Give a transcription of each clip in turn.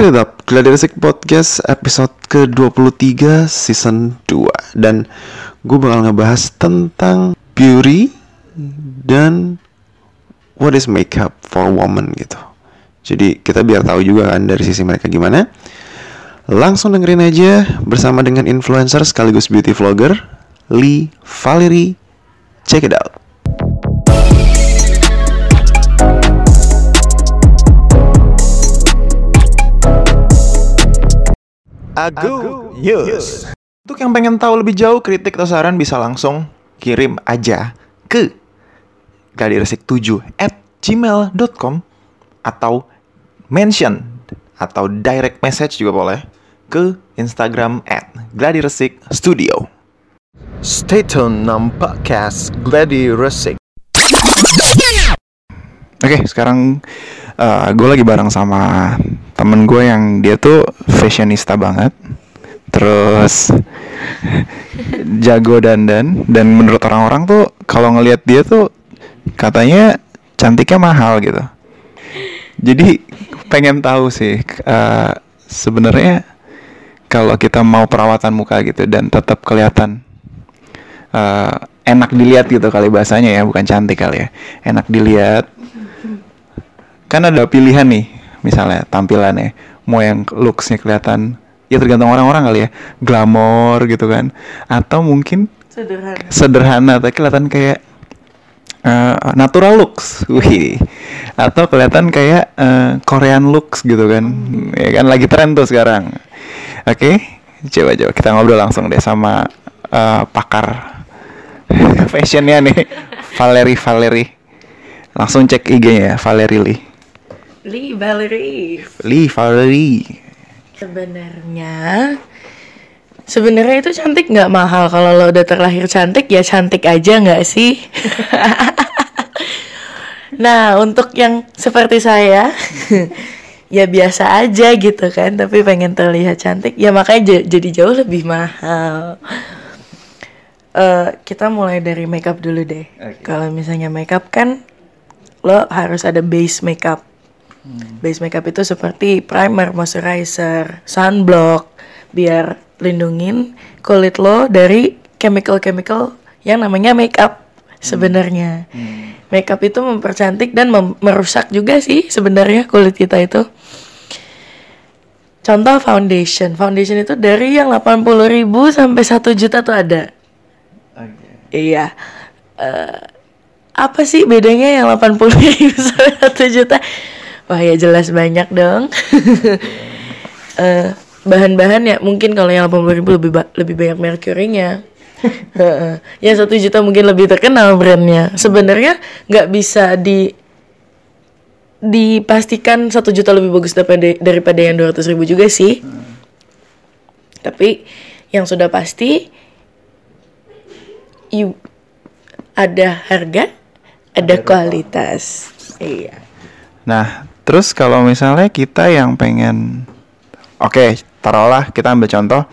Clear It Up, Gladiresik Podcast episode ke-23 season 2 Dan gue bakal ngebahas tentang beauty dan what is makeup for woman gitu. Jadi kita biar tahu juga kan dari sisi mereka gimana. Langsung dengerin aja bersama dengan influencer sekaligus beauty vlogger Lee Valerie. Check it out Agu News. Untuk yang pengen tahu lebih jauh kritik atau saran bisa langsung kirim aja ke gladiresik7 at gmail.com atau mention atau direct message juga boleh ke Instagram at gladiresik studio. Stay tune nam podcast Gladi Resik. Oke, sekarang uh, gue lagi bareng sama temen gue yang dia tuh fashionista banget, terus jago dandan. Dan menurut orang-orang tuh kalau ngelihat dia tuh katanya cantiknya mahal gitu. Jadi pengen tahu sih uh, sebenarnya kalau kita mau perawatan muka gitu dan tetap kelihatan uh, enak dilihat gitu kali bahasanya ya bukan cantik kali ya. Enak dilihat kan ada pilihan nih misalnya tampilannya mau yang looksnya kelihatan ya tergantung orang-orang kali ya glamor gitu kan atau mungkin sederhana. sederhana tapi kelihatan kayak uh, natural looks wih. Atau kelihatan kayak uh, Korean looks gitu kan ya kan lagi tren tuh sekarang. Oke coba coba kita ngobrol langsung deh sama uh, pakar fashionnya nih Valerie Valerie langsung cek IG-nya ya Valerie Lee Lee Valerie. Lee Valerie. Sebenarnya sebenarnya itu cantik nggak mahal. Kalau lo udah terlahir cantik ya cantik aja nggak sih? Nah untuk yang seperti saya ya biasa aja gitu kan. Tapi pengen terlihat cantik ya makanya jadi jauh lebih mahal. Eh, kita mulai dari makeup dulu deh. Oke. kalau misalnya makeup kan lo harus ada base makeup Base makeup itu seperti primer, moisturizer, sunblock biar lindungin kulit lo dari chemical-chemical yang namanya makeup sebenarnya. Makeup itu mempercantik dan mem- merusak juga sih sebenarnya kulit kita itu. Contoh foundation. Foundation itu dari yang 80.000 sampai 1 juta tuh ada. Iya. Eh, apa sih bedanya yang 80 ribu sampai 1 juta? Wah ya jelas banyak dong. Eh, bahan-bahan ya mungkin kalau yang 80 ribu lebih ba- lebih banyak mercury-nya. Heeh. yang satu juta mungkin lebih terkenal brandnya. Sebenarnya nggak bisa di dipastikan satu juta lebih bagus daripada daripada yang 200 ribu juga sih. Tapi yang sudah pasti you ada harga, ada kualitas. Iya. Nah, terus kalau misalnya kita yang pengen, oke, taruhlah kita ambil contoh,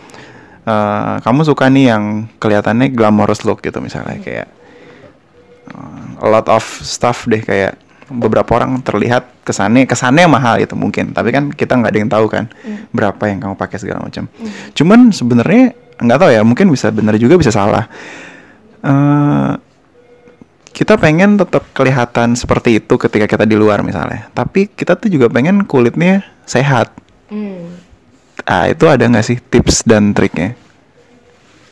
eh, kamu suka nih yang kelihatannya glamorous look gitu misalnya kayak eh, a lot of stuff deh kayak beberapa orang terlihat kesannya kesannya mahal gitu mungkin, tapi kan kita nggak ada yang tahu kan berapa yang kamu pakai segala macam. Cuman sebenarnya nggak tahu ya, mungkin bisa benar juga bisa salah. Eh, kita pengen tetap kelihatan seperti itu ketika kita di luar misalnya. Tapi kita tuh juga pengen kulitnya sehat. Hmm. Ah itu ada nggak sih tips dan triknya?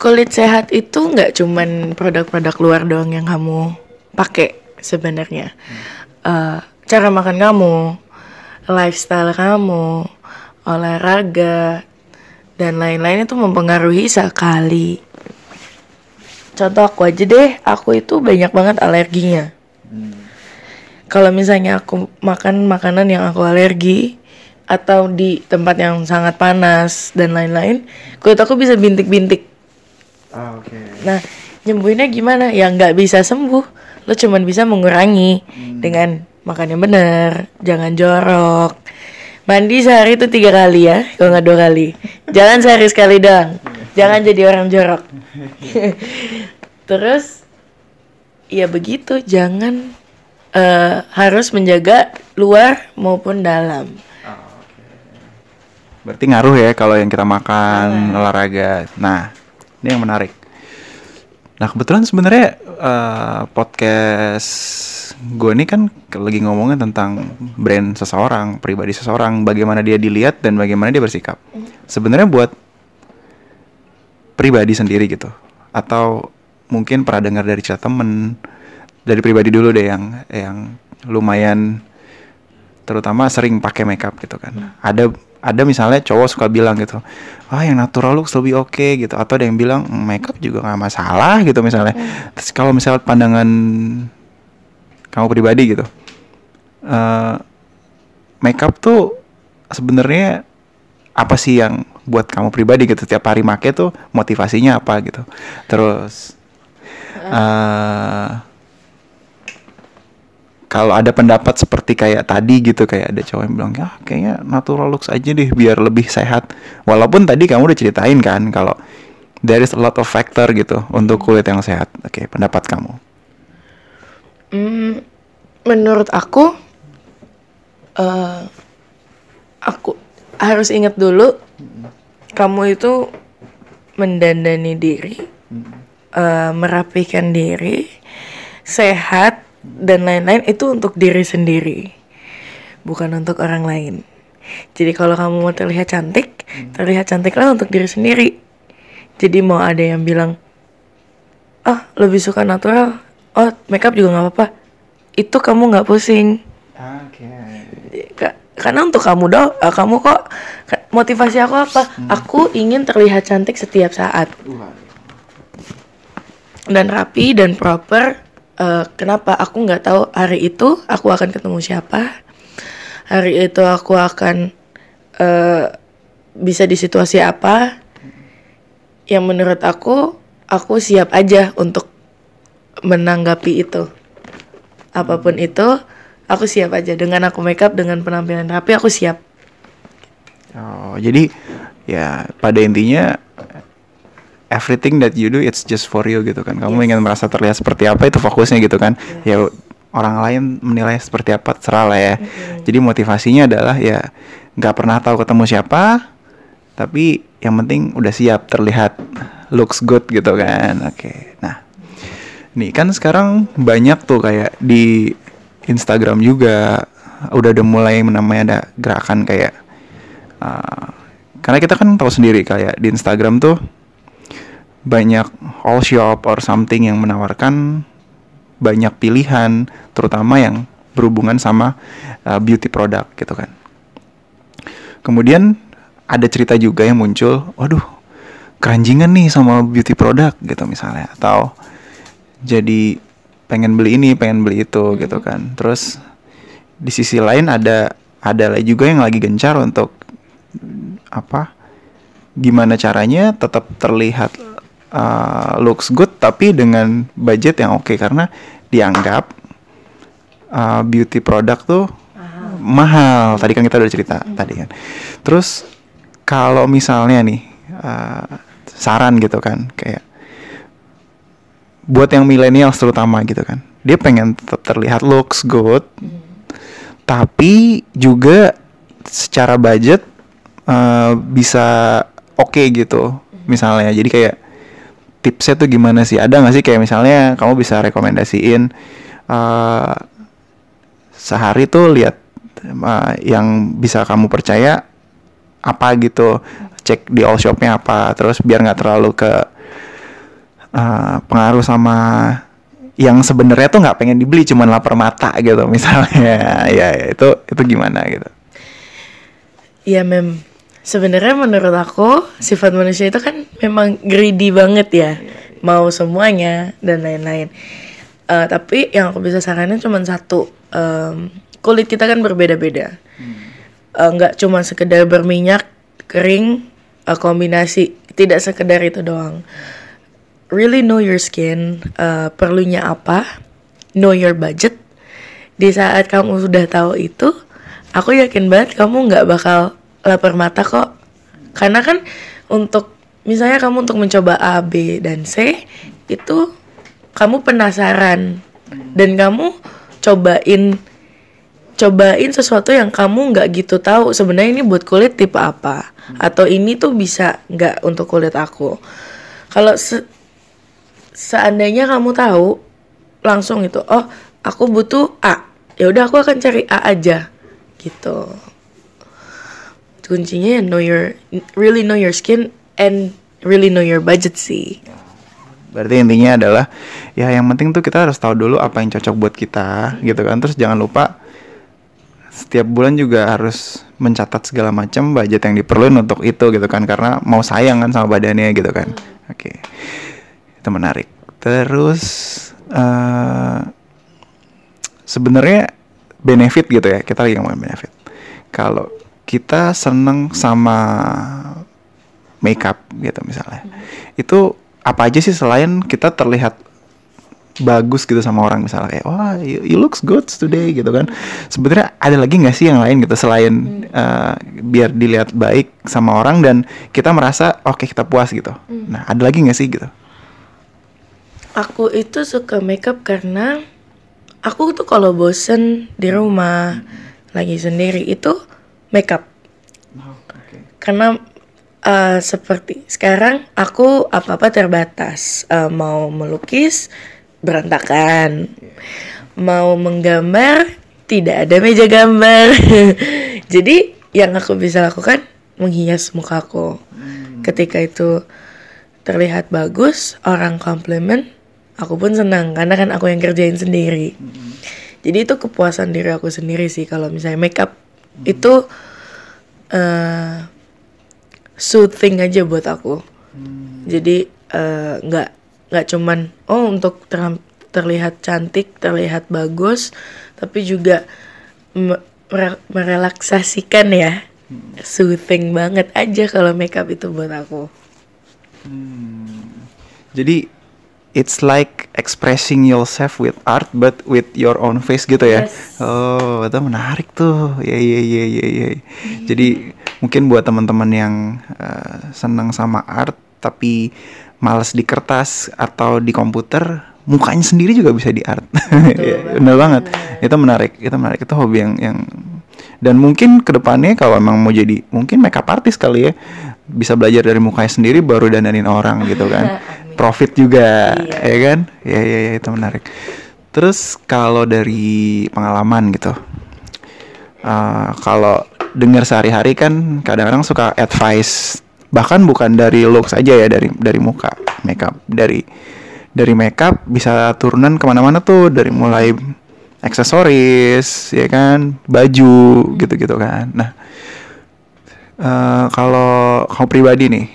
Kulit sehat itu nggak cuman produk-produk luar doang yang kamu pakai sebenarnya. Eh, cara makan kamu, lifestyle kamu, olahraga, dan lain-lain itu mempengaruhi sekali. Contoh aku aja deh, aku itu banyak banget alerginya. Kalau misalnya aku makan makanan yang aku alergi atau di tempat yang sangat panas dan lain-lain, kulit aku bisa bintik-bintik. Oke. Nah, nyembuhinnya gimana? Ya nggak bisa sembuh. Lo cuman bisa mengurangi dengan makan yang bener, jangan jorok. Mandi sehari itu tiga kali ya, kalau nggak dua kali. Jangan sehari sekali doang. Jangan jadi orang jorok. Terus, ya begitu. Jangan eh, harus menjaga luar maupun dalam. Berarti ngaruh ya kalau yang kita makan, olahraga. Nah, ini yang menarik. Nah, kebetulan sebenarnya eh, podcast gue ini kan lagi ngomongin tentang brand seseorang, pribadi seseorang, bagaimana dia dilihat dan bagaimana dia bersikap. Sebenarnya buat pribadi sendiri gitu, atau mungkin pernah dengar dari cerita temen, dari pribadi dulu deh yang yang lumayan terutama sering pakai makeup gitu kan. Ada ada misalnya cowok suka bilang gitu, ah yang natural looks lebih oke gitu, atau ada yang bilang "Mm, makeup juga nggak masalah gitu misalnya. Terus kalau misalnya pandangan kamu pribadi gitu, eh makeup tuh sebenarnya apa sih yang buat kamu pribadi gitu? Tiap hari make tuh motivasinya apa gitu. Terus eh kalau ada pendapat seperti kayak tadi gitu kayak ada cowok yang bilang ya kayaknya natural looks aja deh biar lebih sehat. Walaupun tadi kamu udah ceritain kan kalau there is a lot of factor gitu untuk kulit yang sehat. Oke pendapat kamu? Hmm, menurut aku, eh aku harus ingat dulu, kamu itu mendandani diri, eh, merapikan diri, sehat dan lain-lain itu untuk diri sendiri, bukan untuk orang lain. Jadi kalau kamu mau terlihat cantik, terlihat cantiklah untuk diri sendiri. Jadi mau ada yang bilang, ah lebih suka natural, oh makeup juga nggak apa-apa. Itu kamu nggak pusing. oke Ka- karena untuk kamu dong, kamu kok motivasi aku apa? Aku ingin terlihat cantik setiap saat dan rapi dan proper. Eh, kenapa aku nggak tahu hari itu aku akan ketemu siapa? Hari itu aku akan eh, bisa di situasi apa? Yang menurut aku, aku siap aja untuk menanggapi itu. Apa pun itu, aku siap aja dengan aku makeup dengan penampilan. Rapi aku siap. oh jadi ya pada intinya everything that you do it's just for you gitu kan. Kamu ingin merasa terlihat seperti apa itu fokusnya gitu kan. Ya orang lain menilai seperti apa terserah lah ya. Jadi motivasinya adalah ya nggak pernah tahu ketemu siapa tapi yang penting udah siap terlihat looks good gitu kan. Oke nah nih kan sekarang banyak tuh kayak di Instagram juga udah ada mulai namanya ada gerakan kayak uh, karena kita kan tahu sendiri kayak di Instagram tuh banyak all shop or something yang menawarkan banyak pilihan terutama yang berhubungan sama uh, beauty product gitu kan. Kemudian ada cerita juga yang muncul, waduh, keranjingan nih sama beauty product gitu misalnya atau jadi pengen beli ini, pengen beli itu gitu kan. Terus di sisi lain ada ada lagi juga yang lagi gencar untuk apa? Gimana caranya tetap terlihat uh, looks good tapi dengan budget yang oke karena dianggap uh, beauty product tuh mahal. Tadi kan kita udah cerita tadi kan. Terus kalau misalnya nih uh, saran gitu kan kayak buat yang milenial terutama gitu kan. Dia pengen tetap terlihat looks good tapi juga secara budget uh, bisa oke gitu. Misalnya jadi kayak tipsnya tuh gimana sih? Ada nggak sih kayak misalnya kamu bisa rekomendasiin uh, sehari tuh lihat uh, yang bisa kamu percaya apa gitu, cek di all shopnya apa, terus biar nggak terlalu ke uh, pengaruh sama yang sebenarnya tuh nggak pengen dibeli cuman lapar mata gitu misalnya. Ya, ya itu itu gimana gitu? Ya mem, sebenarnya menurut aku sifat manusia itu kan memang greedy banget ya, mau semuanya dan lain-lain. Eh, tapi yang aku bisa saranin cuma satu, em, kulit kita kan berbeda-beda, Eh, nggak cuma sekedar berminyak kering eh, kombinasi, tidak sekedar itu doang. Really know your skin, eh, perlunya apa, know your budget. Di saat kamu sudah tahu itu, aku yakin banget kamu nggak bakal lapar mata kok. Karena kan untuk misalnya kamu untuk mencoba A, B, dan C itu kamu penasaran dan kamu cobain cobain sesuatu yang kamu nggak gitu tahu sebenarnya ini buat kulit tipe apa atau ini tuh bisa nggak untuk kulit aku kalau seandainya kamu tahu langsung itu oh aku butuh A ya udah aku akan cari A aja gitu kuncinya ya know your really know your skin and really know your budget sih Berarti intinya adalah ya yang penting tuh kita harus tahu dulu apa yang cocok buat kita gitu kan. Terus jangan lupa setiap bulan juga harus mencatat segala macam budget yang diperluin untuk itu gitu kan karena mau sayang kan sama badannya gitu kan. Oke. Itu menarik. Terus eh sebenarnya benefit gitu ya. Kita lagi ngomongin benefit. Kalau kita seneng sama makeup gitu misalnya. Itu apa aja sih selain kita terlihat bagus gitu sama orang misalnya kayak wah you, you looks good today gitu kan sebenarnya ada lagi nggak sih yang lain gitu selain uh, biar dilihat baik sama orang dan kita merasa oke kita puas gitu nah ada lagi nggak sih gitu Aku itu suka makeup karena aku tuh kalau bosen di rumah lagi sendiri itu makeup. Karena eh, seperti sekarang aku apa-apa terbatas. Eh, mau melukis berantakan. Mau menggambar tidak ada meja gambar. Jadi yang aku bisa lakukan menghias mukaku. Ketika itu terlihat bagus, orang komplimen, aku pun senang karena kan aku yang kerjain sendiri. Jadi itu kepuasan diri aku sendiri sih kalau misalnya makeup itu eh soothing aja buat aku. Jadi eh, nggak nggak cuman oh untuk ter- terlihat cantik, terlihat bagus, tapi juga me- mere- merelaksasikan ya. Soothing banget aja kalau makeup itu buat aku. jadi it's like expressing yourself with art but with your own face gitu ya. Yes. oh itu menarik tuh. Ya ya ya ya ya jadi mungkin buat teman-teman yang uh, senang sama art tapi males di kertas atau di komputer mukanya sendiri juga bisa di art. Ya, bener banget. Itu menarik itu menarik. Itu hobi yang yang dan mungkin ke depannya kalau emang mau jadi mungkin makeup artist kali ya. Bisa belajar dari mukanya sendiri baru dandanin orang gitu kan. Profit juga Iya. ya kan? Ya ya ya itu menarik. Terus kalau dari pengalaman gitu eh, kalau dengar sehari-hari kan kadang-kadang suka advice bahkan bukan dari looks aja ya dari dari muka makeup. Dari dari makeup bisa turunan ke mana-mana tuh dari mulai aksesoris ya kan? Baju gitu-gitu kan. Nah eh, kalau kamu pribadi nih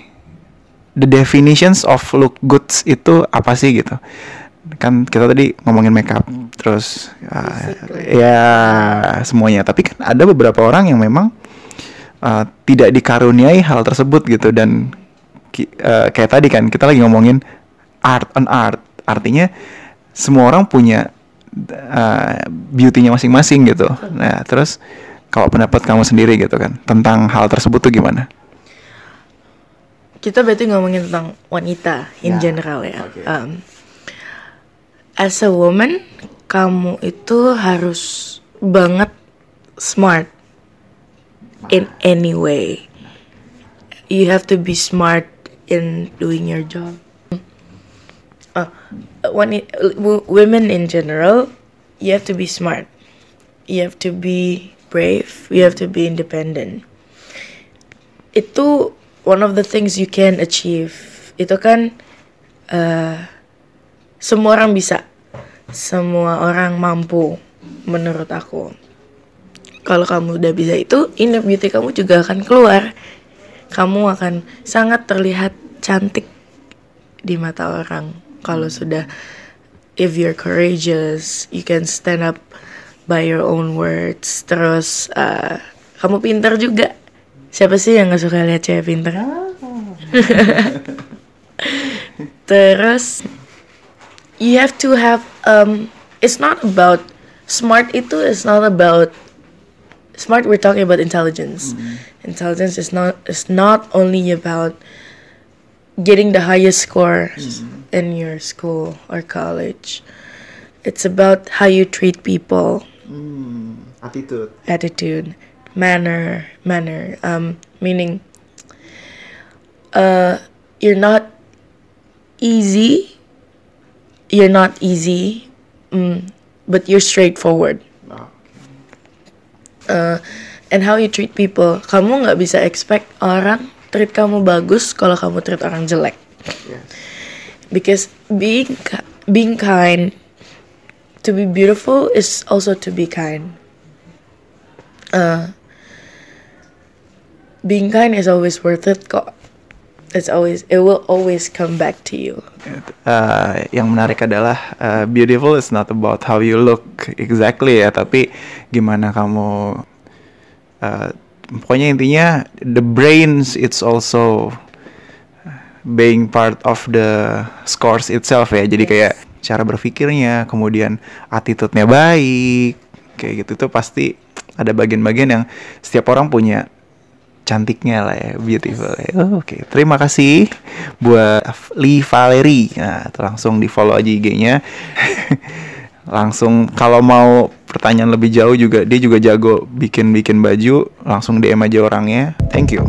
the definitions of look goods itu apa sih gitu? Kan kita tadi ngomongin makeup terus uh, ya semuanya. Tapi kan ada beberapa orang yang memang uh, tidak dikaruniai hal tersebut gitu. Dan uh, kayak tadi kan kita lagi ngomongin art on art. Artinya semua orang punya uh, beauty-nya masing-masing gitu nah terus kalau pendapat kamu sendiri gitu kan tentang hal tersebut tuh gimana Kita berarti ngomongin tentang wanita in Ya, general ya. oke. Um, as a woman, kamu itu harus banget smart in any way. You have to be smart in doing your job. Uh, w- women in general, you have to be smart. You have to be brave. You have to be independent. Itu one of the things you can achieve. Itu kan eh, semua orang bisa. Semua orang mampu menurut aku. Kalau kamu udah bisa itu inner beauty kamu juga akan keluar. Kamu akan sangat terlihat cantik di mata orang kalau sudah if you're courageous you can stand up by your own words. Terus eh, kamu pintar juga. Siapa sih yang nggak suka lihat cewek pintar terus you have to have um it's not about smart itu is not about smart we're talking about intelligence. Intelligence is not is not only about getting the highest scores in your school or college it's about how you treat people Attitude. attitude, manner, manner. Um, meaning, uh, you're not easy. You're not easy, mm, but you're straightforward. Uh, and how you treat people. Kamu nggak bisa expect orang treat kamu bagus kalau kamu treat orang jelek. Because being being kind, to be beautiful is also to be kind. Uh, being kind is always worth it kok. It's always it will always come back to you. Uh, yang menarik adalah uh, beautiful is not about how you look exactly ya, tapi gimana kamu uh, pokoknya intinya the brains it's also being part of the scores itself ya. Jadi kayak cara berpikirnya, kemudian attitude-nya baik, kayak gitu tuh pasti ada bagian-bagian yang setiap orang punya cantiknya lah ya, beautiful. ya. Oh, Oke, terima kasih buat Lee Valerie. Nah, langsung di follow aja IG-nya. langsung kalau mau pertanyaan lebih jauh juga dia juga jago bikin-bikin baju, langsung DM aja orangnya. Thank you.